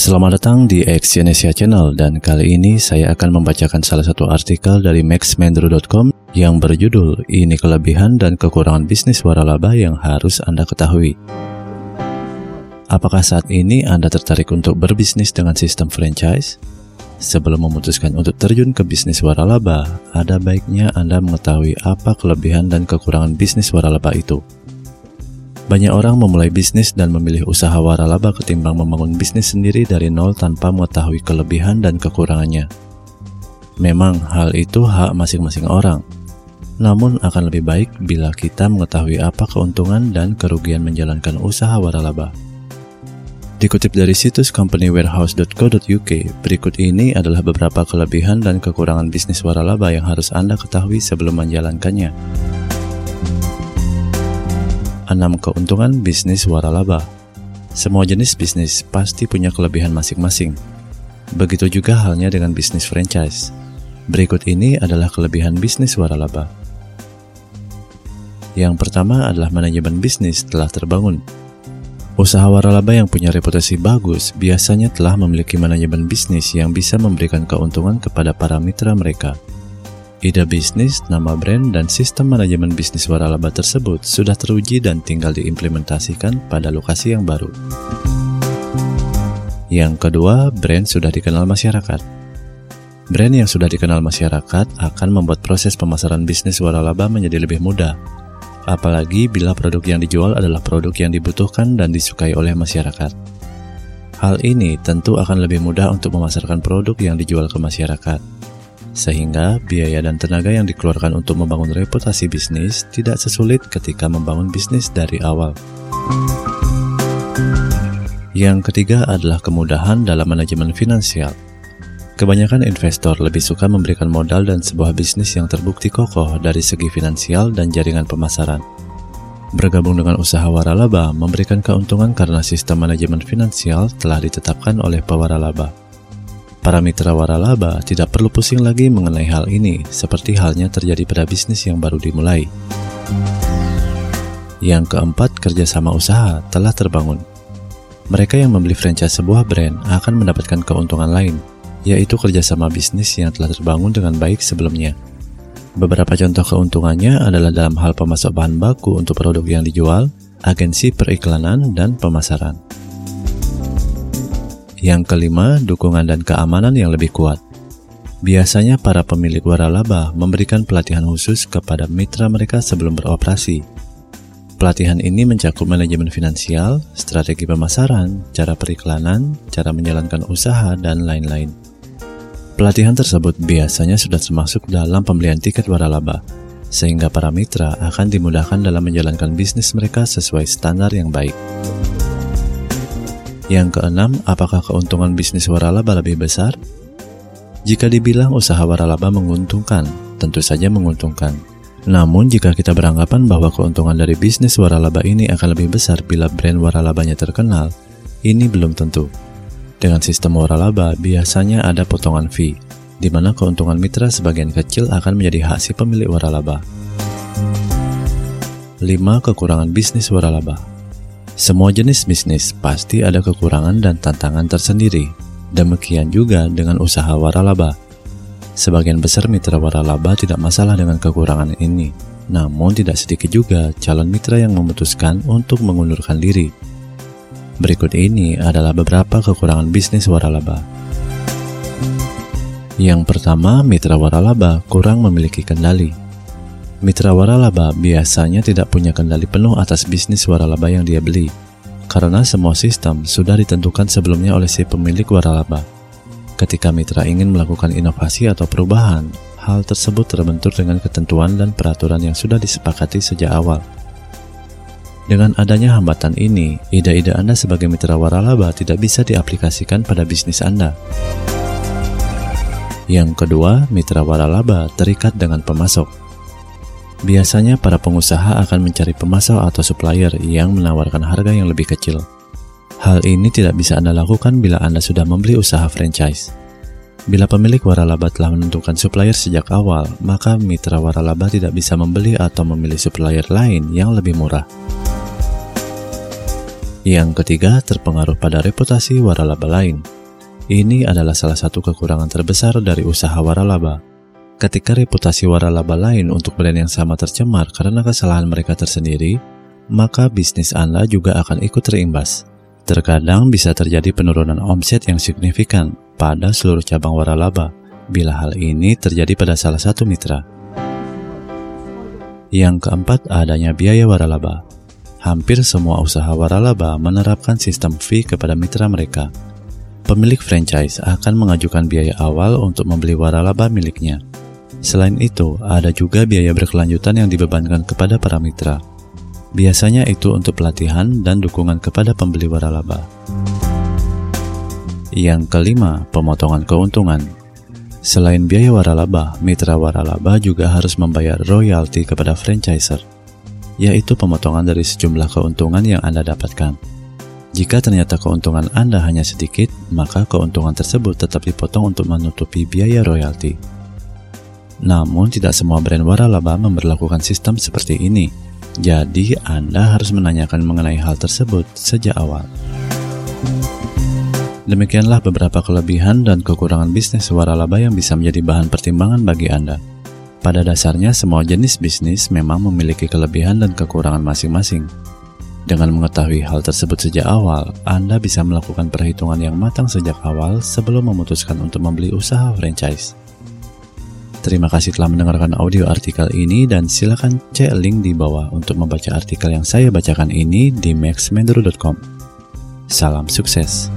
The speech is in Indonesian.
Selamat datang di Exyonesia Channel dan kali ini saya akan membacakan salah satu artikel dari maxmendro.com yang berjudul Ini kelebihan dan kekurangan bisnis waralaba yang harus Anda ketahui. Apakah saat ini Anda tertarik untuk berbisnis dengan sistem franchise? Sebelum memutuskan untuk terjun ke bisnis waralaba, ada baiknya Anda mengetahui apa kelebihan dan kekurangan bisnis waralaba itu. Banyak orang memulai bisnis dan memilih usaha waralaba ketimbang membangun bisnis sendiri dari nol tanpa mengetahui kelebihan dan kekurangannya. Memang hal itu hak masing-masing orang. Namun akan lebih baik bila kita mengetahui apa keuntungan dan kerugian menjalankan usaha waralaba. Dikutip dari situs companywarehouse.co.uk, berikut ini adalah beberapa kelebihan dan kekurangan bisnis waralaba yang harus Anda ketahui sebelum menjalankannya. 6 keuntungan bisnis waralaba. Semua jenis bisnis pasti punya kelebihan masing-masing. Begitu juga halnya dengan bisnis franchise. Berikut ini adalah kelebihan bisnis waralaba. Yang pertama adalah manajemen bisnis telah terbangun. Usaha waralaba yang punya reputasi bagus biasanya telah memiliki manajemen bisnis yang bisa memberikan keuntungan kepada para mitra mereka. Ide bisnis, nama brand, dan sistem manajemen bisnis waralaba tersebut sudah teruji dan tinggal diimplementasikan pada lokasi yang baru. Yang kedua, brand sudah dikenal masyarakat. Brand yang sudah dikenal masyarakat akan membuat proses pemasaran bisnis waralaba menjadi lebih mudah, apalagi bila produk yang dijual adalah produk yang dibutuhkan dan disukai oleh masyarakat. Hal ini tentu akan lebih mudah untuk memasarkan produk yang dijual ke masyarakat sehingga biaya dan tenaga yang dikeluarkan untuk membangun reputasi bisnis tidak sesulit ketika membangun bisnis dari awal. Yang ketiga adalah kemudahan dalam manajemen finansial. Kebanyakan investor lebih suka memberikan modal dan sebuah bisnis yang terbukti kokoh dari segi finansial dan jaringan pemasaran. Bergabung dengan usaha waralaba memberikan keuntungan karena sistem manajemen finansial telah ditetapkan oleh pewaralaba. Para mitra waralaba tidak perlu pusing lagi mengenai hal ini, seperti halnya terjadi pada bisnis yang baru dimulai. Yang keempat, kerjasama usaha telah terbangun. Mereka yang membeli franchise sebuah brand akan mendapatkan keuntungan lain, yaitu kerjasama bisnis yang telah terbangun dengan baik sebelumnya. Beberapa contoh keuntungannya adalah dalam hal pemasok bahan baku untuk produk yang dijual, agensi periklanan, dan pemasaran. Yang kelima, dukungan dan keamanan yang lebih kuat. Biasanya para pemilik waralaba memberikan pelatihan khusus kepada mitra mereka sebelum beroperasi. Pelatihan ini mencakup manajemen finansial, strategi pemasaran, cara periklanan, cara menjalankan usaha, dan lain-lain. Pelatihan tersebut biasanya sudah termasuk dalam pembelian tiket waralaba, sehingga para mitra akan dimudahkan dalam menjalankan bisnis mereka sesuai standar yang baik. Yang keenam, apakah keuntungan bisnis waralaba lebih besar? Jika dibilang usaha waralaba menguntungkan, tentu saja menguntungkan. Namun jika kita beranggapan bahwa keuntungan dari bisnis waralaba ini akan lebih besar bila brand waralabanya terkenal, ini belum tentu. Dengan sistem waralaba, biasanya ada potongan fee, di mana keuntungan mitra sebagian kecil akan menjadi hak si pemilik waralaba. 5. Kekurangan bisnis waralaba semua jenis bisnis pasti ada kekurangan dan tantangan tersendiri. Demikian juga dengan usaha waralaba. Sebagian besar mitra waralaba tidak masalah dengan kekurangan ini. Namun tidak sedikit juga calon mitra yang memutuskan untuk mengundurkan diri. Berikut ini adalah beberapa kekurangan bisnis waralaba. Yang pertama, mitra waralaba kurang memiliki kendali. Mitra waralaba biasanya tidak punya kendali penuh atas bisnis waralaba yang dia beli, karena semua sistem sudah ditentukan sebelumnya oleh si pemilik waralaba. Ketika mitra ingin melakukan inovasi atau perubahan, hal tersebut terbentur dengan ketentuan dan peraturan yang sudah disepakati sejak awal. Dengan adanya hambatan ini, ide-ide Anda sebagai mitra waralaba tidak bisa diaplikasikan pada bisnis Anda. Yang kedua, mitra waralaba terikat dengan pemasok. Biasanya para pengusaha akan mencari pemasok atau supplier yang menawarkan harga yang lebih kecil. Hal ini tidak bisa Anda lakukan bila Anda sudah membeli usaha franchise. Bila pemilik waralaba telah menentukan supplier sejak awal, maka mitra waralaba tidak bisa membeli atau memilih supplier lain yang lebih murah. Yang ketiga, terpengaruh pada reputasi waralaba lain. Ini adalah salah satu kekurangan terbesar dari usaha waralaba. Ketika reputasi waralaba lain untuk brand yang sama tercemar karena kesalahan mereka tersendiri, maka bisnis Anda juga akan ikut terimbas. Terkadang bisa terjadi penurunan omset yang signifikan pada seluruh cabang waralaba bila hal ini terjadi pada salah satu mitra. Yang keempat, adanya biaya waralaba. Hampir semua usaha waralaba menerapkan sistem fee kepada mitra mereka pemilik franchise akan mengajukan biaya awal untuk membeli waralaba miliknya. Selain itu, ada juga biaya berkelanjutan yang dibebankan kepada para mitra. Biasanya itu untuk pelatihan dan dukungan kepada pembeli waralaba. Yang kelima, pemotongan keuntungan. Selain biaya waralaba, mitra waralaba juga harus membayar royalti kepada franchiser, yaitu pemotongan dari sejumlah keuntungan yang Anda dapatkan. Jika ternyata keuntungan Anda hanya sedikit, maka keuntungan tersebut tetap dipotong untuk menutupi biaya royalti. Namun, tidak semua brand waralaba memperlakukan sistem seperti ini, jadi Anda harus menanyakan mengenai hal tersebut sejak awal. Demikianlah beberapa kelebihan dan kekurangan bisnis waralaba yang bisa menjadi bahan pertimbangan bagi Anda. Pada dasarnya, semua jenis bisnis memang memiliki kelebihan dan kekurangan masing-masing. Dengan mengetahui hal tersebut sejak awal, Anda bisa melakukan perhitungan yang matang sejak awal sebelum memutuskan untuk membeli usaha franchise. Terima kasih telah mendengarkan audio artikel ini dan silakan cek link di bawah untuk membaca artikel yang saya bacakan ini di maxmendro.com. Salam sukses.